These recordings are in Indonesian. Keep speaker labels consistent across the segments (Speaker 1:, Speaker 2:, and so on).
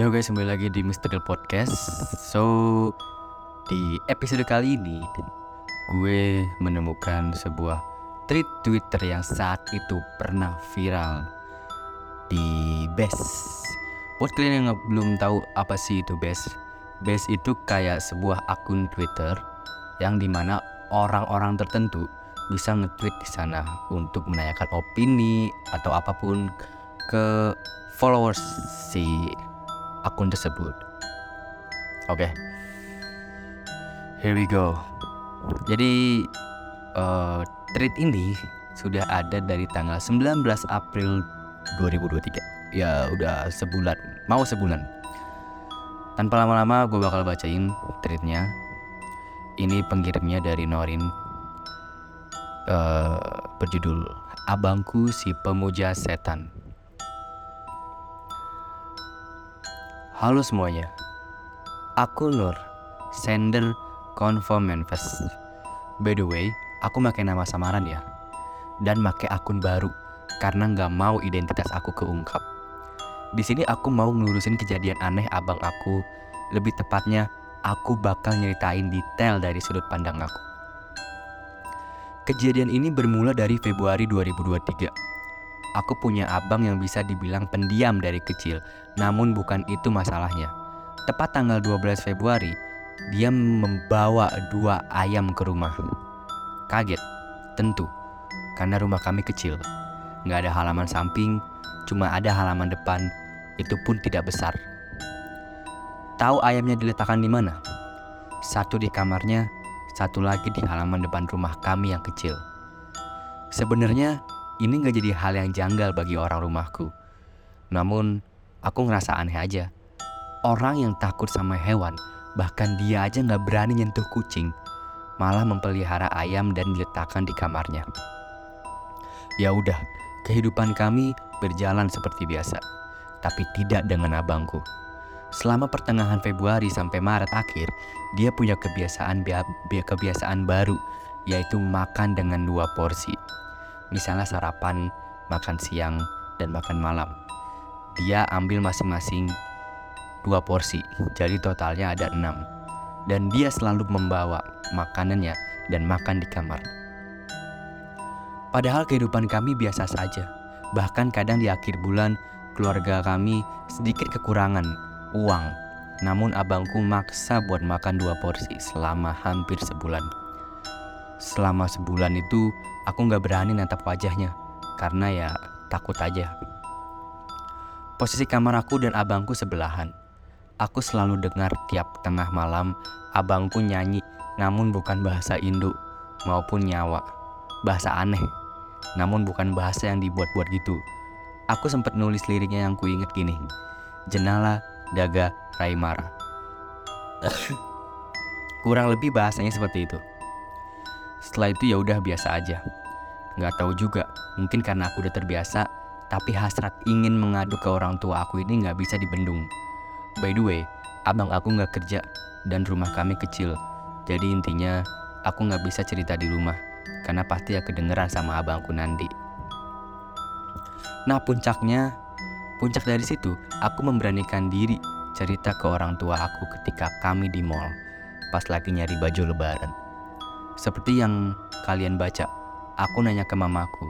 Speaker 1: Yo guys, kembali lagi di. Del Podcast. So, di episode kali ini gue menemukan sebuah tweet Twitter yang saat itu pernah viral di Best. Buat kalian yang belum tahu apa sih itu Best, Best itu kayak sebuah akun Twitter yang di mana orang-orang tertentu bisa nge-tweet di sana untuk menanyakan opini atau apa pun ke followers si akun tersebut. Oke, okay. here we go. Jadi uh, tweet ini sudah ada dari tanggal 19 April 2023. Ya udah sebulan, mau sebulan. Tanpa lama-lama gue bakal bacain tweetnya. Ini pengirimnya dari Norin uh, berjudul Abangku si Pemuja Setan. Halo semuanya, aku Nur, sender Conform Manifest. By the way, aku pakai nama samaran ya, dan pakai akun baru karena nggak mau identitas aku keungkap. Di sini aku mau ngelurusin kejadian aneh abang aku, lebih tepatnya aku bakal nyeritain detail dari sudut pandang aku. Kejadian ini bermula dari Februari 2023 Aku punya abang yang bisa dibilang pendiam dari kecil, namun bukan itu masalahnya. Tepat tanggal 12 Februari, dia membawa dua ayam ke rumah. Kaget, tentu, karena rumah kami kecil. Nggak ada halaman samping, cuma ada halaman depan, itu pun tidak besar. Tahu ayamnya diletakkan di mana? Satu di kamarnya, satu lagi di halaman depan rumah kami yang kecil. Sebenarnya ini gak jadi hal yang janggal bagi orang rumahku. Namun, aku ngerasa aneh aja. Orang yang takut sama hewan, bahkan dia aja gak berani nyentuh kucing, malah mempelihara ayam dan diletakkan di kamarnya. Ya udah, kehidupan kami berjalan seperti biasa, tapi tidak dengan abangku. Selama pertengahan Februari sampai Maret akhir, dia punya kebiasaan kebiasaan baru, yaitu makan dengan dua porsi misalnya sarapan, makan siang, dan makan malam. Dia ambil masing-masing dua porsi, jadi totalnya ada enam. Dan dia selalu membawa makanannya dan makan di kamar. Padahal kehidupan kami biasa saja. Bahkan kadang di akhir bulan keluarga kami sedikit kekurangan uang. Namun abangku maksa buat makan dua porsi selama hampir sebulan. Selama sebulan itu aku nggak berani natap wajahnya karena ya takut aja. Posisi kamar aku dan abangku sebelahan. Aku selalu dengar tiap tengah malam abangku nyanyi namun bukan bahasa Indo maupun Nyawa. Bahasa aneh, namun bukan bahasa yang dibuat-buat gitu. Aku sempat nulis liriknya yang kuinget gini. Jenala, Daga, Raimara. Kurang lebih bahasanya seperti itu. Setelah itu ya udah biasa aja. Nggak tahu juga, mungkin karena aku udah terbiasa, tapi hasrat ingin mengadu ke orang tua aku ini nggak bisa dibendung. By the way, abang aku nggak kerja dan rumah kami kecil. Jadi intinya aku nggak bisa cerita di rumah karena pasti ya kedengeran sama abangku nanti. Nah puncaknya, puncak dari situ aku memberanikan diri cerita ke orang tua aku ketika kami di mall pas lagi nyari baju lebaran. Seperti yang kalian baca, aku nanya ke mamaku,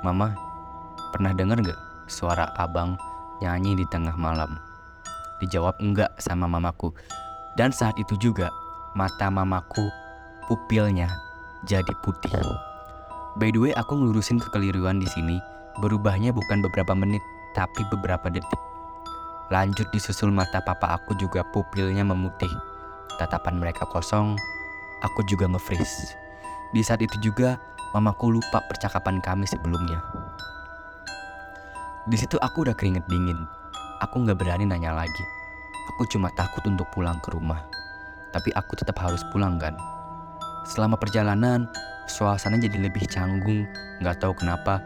Speaker 1: Mama, pernah dengar gak suara abang nyanyi di tengah malam? Dijawab enggak sama mamaku. Dan saat itu juga, mata mamaku, pupilnya jadi putih. By the way, aku ngelurusin kekeliruan di sini. Berubahnya bukan beberapa menit, tapi beberapa detik. Lanjut disusul mata papa aku juga pupilnya memutih. Tatapan mereka kosong, aku juga nge-freeze. Di saat itu juga, mamaku lupa percakapan kami sebelumnya. Di situ aku udah keringet dingin. Aku nggak berani nanya lagi. Aku cuma takut untuk pulang ke rumah. Tapi aku tetap harus pulang kan. Selama perjalanan, suasana jadi lebih canggung. Nggak tahu kenapa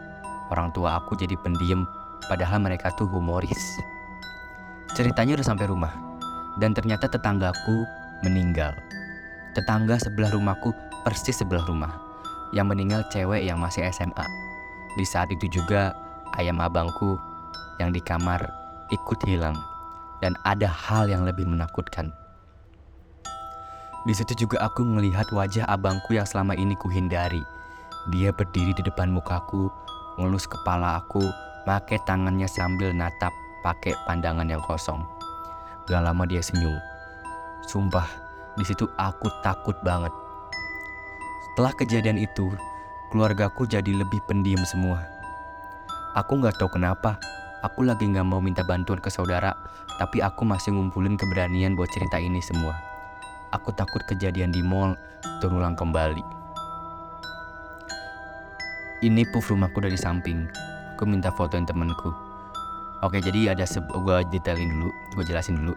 Speaker 1: orang tua aku jadi pendiam, padahal mereka tuh humoris. Ceritanya udah sampai rumah, dan ternyata tetanggaku meninggal. Tetangga sebelah rumahku persis sebelah rumah. Yang meninggal cewek yang masih SMA. Di saat itu juga ayam abangku yang di kamar ikut hilang. dan ada hal yang lebih menakutkan. Di situ juga aku melihat wajah abangku yang selama ini kuhindari. Dia berdiri di depan mukaku, ngelus kepala aku, pakai tangannya sambil natap pakai pandangan yang kosong. Gak lama dia senyum. Sumpah, di situ aku takut banget. Setelah kejadian itu, keluargaku jadi lebih pendiam semua. Aku nggak tahu kenapa, aku lagi nggak mau minta bantuan ke saudara, tapi aku masih ngumpulin keberanian buat cerita ini semua. Aku takut kejadian di mall terulang kembali. Ini puff rumahku dari samping. Aku minta fotoin temenku. Oke, jadi ada gue detailin dulu, gue jelasin dulu.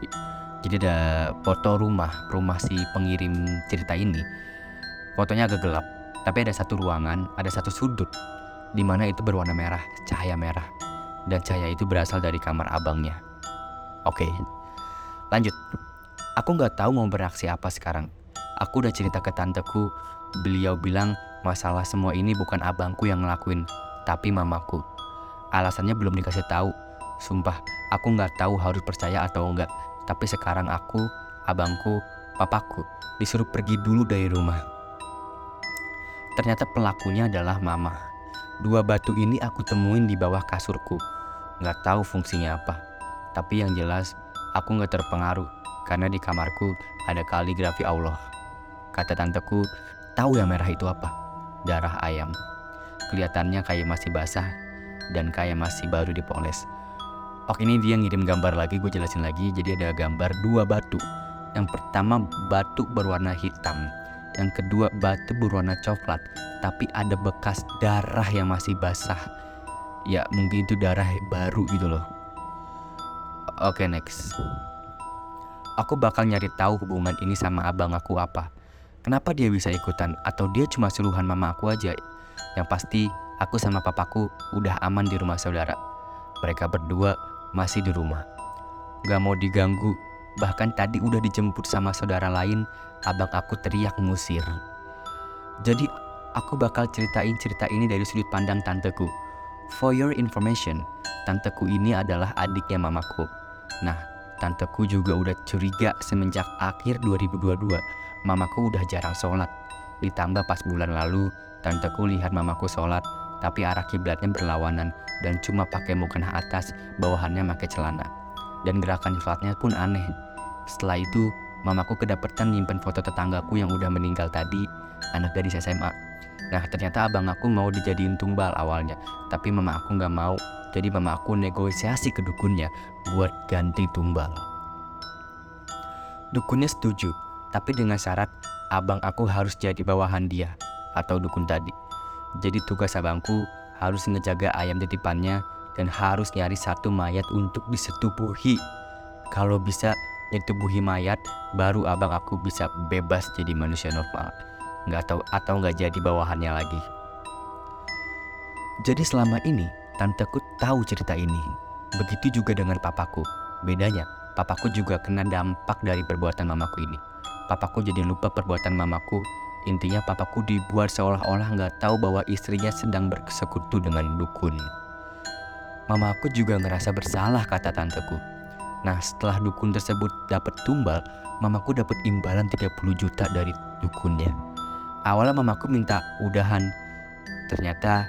Speaker 1: Jadi ada foto rumah, rumah si pengirim cerita ini. Fotonya agak gelap, tapi ada satu ruangan, ada satu sudut di mana itu berwarna merah, cahaya merah. Dan cahaya itu berasal dari kamar abangnya. Oke, lanjut. Aku nggak tahu mau bereaksi apa sekarang. Aku udah cerita ke tanteku, beliau bilang masalah semua ini bukan abangku yang ngelakuin, tapi mamaku. Alasannya belum dikasih tahu. Sumpah, aku nggak tahu harus percaya atau enggak. Tapi sekarang aku, abangku, papaku disuruh pergi dulu dari rumah. Ternyata pelakunya adalah mama. Dua batu ini aku temuin di bawah kasurku. Nggak tahu fungsinya apa. Tapi yang jelas, aku nggak terpengaruh karena di kamarku ada kaligrafi Allah. Kata tanteku, tahu yang merah itu apa? Darah ayam. Kelihatannya kayak masih basah dan kayak masih baru dipoles. Oke ini dia ngirim gambar lagi, gue jelasin lagi. Jadi ada gambar dua batu. Yang pertama batu berwarna hitam. Yang kedua batu berwarna coklat. Tapi ada bekas darah yang masih basah. Ya mungkin itu darah baru gitu loh. Oke next. Aku bakal nyari tahu hubungan ini sama abang aku apa. Kenapa dia bisa ikutan? Atau dia cuma suruhan mama aku aja? Yang pasti, aku sama papaku udah aman di rumah saudara. Mereka berdua masih di rumah. Gak mau diganggu, bahkan tadi udah dijemput sama saudara lain, abang aku teriak ngusir. Jadi, aku bakal ceritain cerita ini dari sudut pandang tanteku. For your information, tanteku ini adalah adiknya mamaku. Nah, Tanteku juga udah curiga semenjak akhir 2022. Mamaku udah jarang sholat. Ditambah pas bulan lalu, tanteku lihat mamaku sholat, tapi arah kiblatnya berlawanan dan cuma pakai mukena atas, bawahannya pakai celana. Dan gerakan sholatnya pun aneh. Setelah itu, mamaku kedapatan nyimpen foto tetanggaku yang udah meninggal tadi, anak gadis SMA. Nah ternyata abang aku mau dijadiin tumbal awalnya, tapi mama aku nggak mau jadi mama aku negosiasi ke dukunnya buat ganti tumbal. Dukunnya setuju, tapi dengan syarat abang aku harus jadi bawahan dia atau dukun tadi. Jadi tugas abangku harus ngejaga ayam titipannya dan harus nyari satu mayat untuk disetubuhi. Kalau bisa nyetubuhi mayat, baru abang aku bisa bebas jadi manusia normal. Nggak tahu atau nggak jadi bawahannya lagi. Jadi selama ini Tanteku tahu cerita ini. Begitu juga dengan papaku. Bedanya, papaku juga kena dampak dari perbuatan mamaku ini. Papaku jadi lupa perbuatan mamaku. Intinya papaku dibuat seolah-olah nggak tahu bahwa istrinya sedang bersekutu dengan dukun. Mamaku juga ngerasa bersalah kata tanteku. Nah setelah dukun tersebut dapat tumbal, mamaku dapat imbalan 30 juta dari dukunnya. Awalnya mamaku minta udahan. Ternyata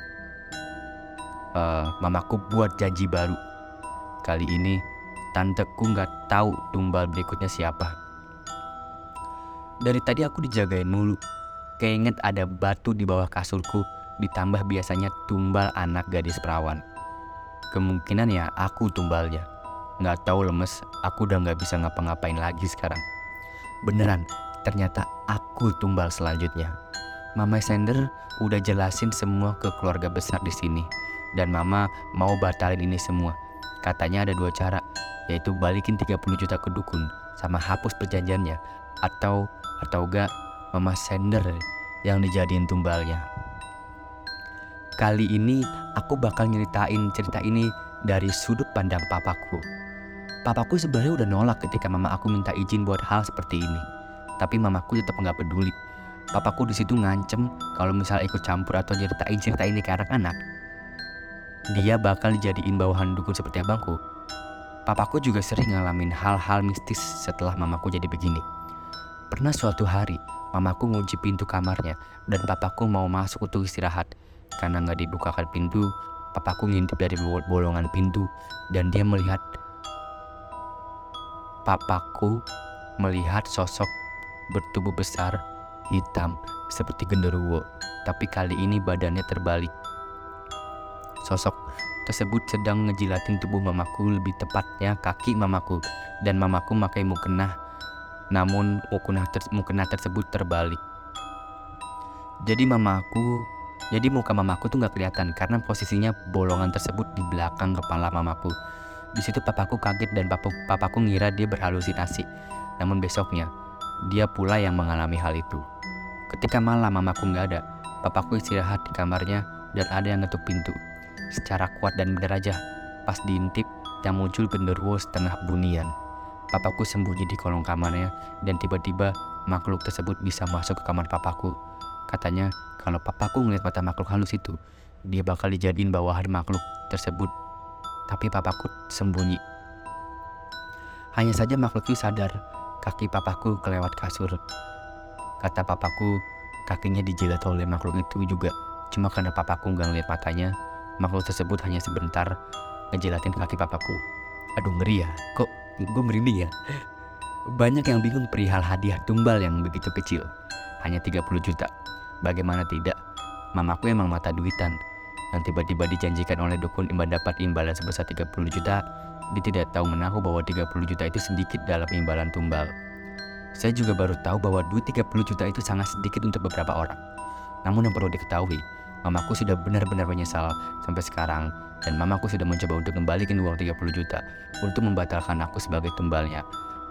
Speaker 1: uh, mamaku buat janji baru. Kali ini tanteku nggak tahu tumbal berikutnya siapa. Dari tadi aku dijagain mulu. Keinget ada batu di bawah kasurku, ditambah biasanya tumbal anak gadis perawan. Kemungkinan ya aku tumbalnya. Nggak tahu lemes, aku udah nggak bisa ngapa-ngapain lagi sekarang. Beneran, ternyata aku tumbal selanjutnya. Mama Sender udah jelasin semua ke keluarga besar di sini dan mama mau batalin ini semua. Katanya ada dua cara, yaitu balikin 30 juta ke dukun sama hapus perjanjiannya atau atau enggak mama sender yang dijadiin tumbalnya. Kali ini aku bakal nyeritain cerita ini dari sudut pandang papaku. Papaku sebenarnya udah nolak ketika mama aku minta izin buat hal seperti ini. Tapi mamaku tetap nggak peduli. Papaku di situ ngancem kalau misal ikut campur atau ceritain cerita ini ke anak-anak, dia bakal dijadiin bawahan dukun seperti abangku. Papaku juga sering ngalamin hal-hal mistis setelah mamaku jadi begini. Pernah suatu hari, mamaku ngunci pintu kamarnya dan papaku mau masuk untuk istirahat. Karena nggak dibukakan pintu, papaku ngintip dari bolongan pintu dan dia melihat papaku melihat sosok bertubuh besar, hitam, seperti genderuwo. Tapi kali ini badannya terbalik. Sosok tersebut sedang ngejilatin tubuh mamaku, lebih tepatnya kaki mamaku. Dan mamaku pakai mukena, namun mukena, ter mukena tersebut terbalik. Jadi mamaku, jadi muka mamaku tuh nggak kelihatan karena posisinya bolongan tersebut di belakang kepala mamaku. Di situ papaku kaget dan papaku, papaku ngira dia berhalusinasi. Namun besoknya, dia pula yang mengalami hal itu. Ketika malam mamaku nggak ada, papaku istirahat di kamarnya dan ada yang ngetuk pintu. Secara kuat dan benar aja, pas diintip yang muncul genderuwo setengah bunian. Papaku sembunyi di kolong kamarnya dan tiba-tiba makhluk tersebut bisa masuk ke kamar papaku. Katanya kalau papaku ngeliat mata makhluk halus itu, dia bakal dijadiin bawahan makhluk tersebut. Tapi papaku sembunyi. Hanya saja makhluk itu sadar kaki papaku kelewat kasur. Kata papaku, kakinya dijilat oleh makhluk itu juga. Cuma karena papaku nggak ngeliat matanya, makhluk tersebut hanya sebentar ngejilatin kaki papaku. Aduh ngeri ya, kok gue merinding ya? Banyak yang bingung perihal hadiah tumbal yang begitu kecil, hanya 30 juta. Bagaimana tidak, mamaku emang mata duitan. Yang tiba-tiba dijanjikan oleh dukun imban dapat imbalan sebesar 30 juta, dia tidak tahu menahu bahwa 30 juta itu sedikit dalam imbalan tumbal. Saya juga baru tahu bahwa duit 30 juta itu sangat sedikit untuk beberapa orang. Namun yang perlu diketahui, mamaku sudah benar-benar menyesal sampai sekarang dan mamaku sudah mencoba untuk kembalikan uang 30 juta untuk membatalkan aku sebagai tumbalnya,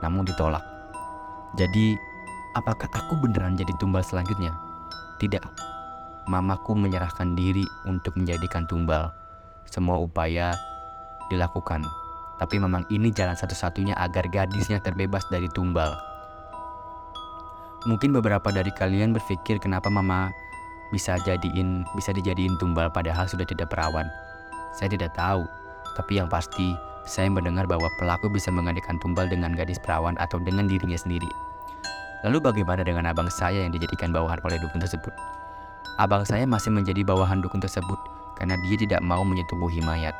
Speaker 1: namun ditolak. Jadi, apakah aku beneran jadi tumbal selanjutnya? Tidak. Mamaku menyerahkan diri untuk menjadikan tumbal. Semua upaya dilakukan tapi memang ini jalan satu-satunya agar gadisnya terbebas dari tumbal. Mungkin beberapa dari kalian berpikir kenapa mama bisa jadiin bisa dijadiin tumbal padahal sudah tidak perawan. Saya tidak tahu, tapi yang pasti saya mendengar bahwa pelaku bisa menggantikan tumbal dengan gadis perawan atau dengan dirinya sendiri. Lalu bagaimana dengan abang saya yang dijadikan bawahan oleh dukun tersebut? Abang saya masih menjadi bawahan dukun tersebut karena dia tidak mau menyetubuhi mayat.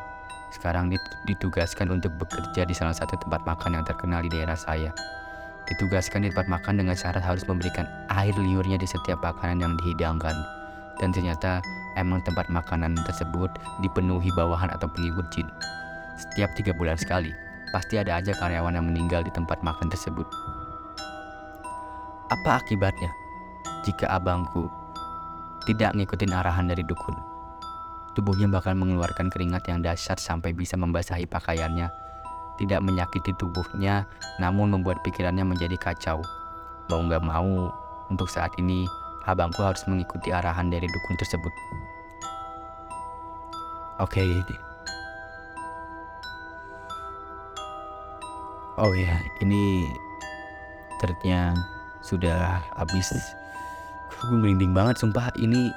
Speaker 1: Sekarang ditugaskan untuk bekerja di salah satu tempat makan yang terkenal di daerah saya. Ditugaskan di tempat makan dengan syarat harus memberikan air liurnya di setiap makanan yang dihidangkan. Dan ternyata emang tempat makanan tersebut dipenuhi bawahan atau pengikut jin. Setiap tiga bulan sekali, pasti ada aja karyawan yang meninggal di tempat makan tersebut. Apa akibatnya jika abangku tidak ngikutin arahan dari dukun? Tubuhnya bakal mengeluarkan keringat yang dahsyat sampai bisa membasahi pakaiannya. Tidak menyakiti tubuhnya, namun membuat pikirannya menjadi kacau. Mau nggak mau, untuk saat ini abangku harus mengikuti arahan dari dukun tersebut. Oke. Okay. Oh ya, ini ternyata sudah habis. Gue merinding banget, sumpah. Ini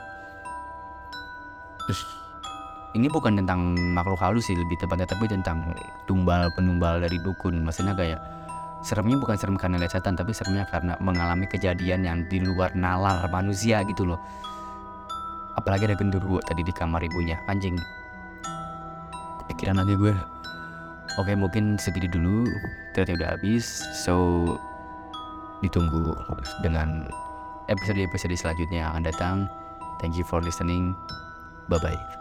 Speaker 1: terus ini bukan tentang makhluk halus sih lebih tepatnya tapi tentang tumbal penumbal dari dukun. Maksudnya kayak seremnya bukan serem karena lihat tapi seremnya karena mengalami kejadian yang di luar nalar manusia gitu loh. Apalagi ada genderuwo tadi di kamar ibunya. Anjing. Pikiran lagi gue oke mungkin segini dulu. Ternyata udah habis. So ditunggu dengan episode-episode selanjutnya yang akan datang. Thank you for listening. Bye bye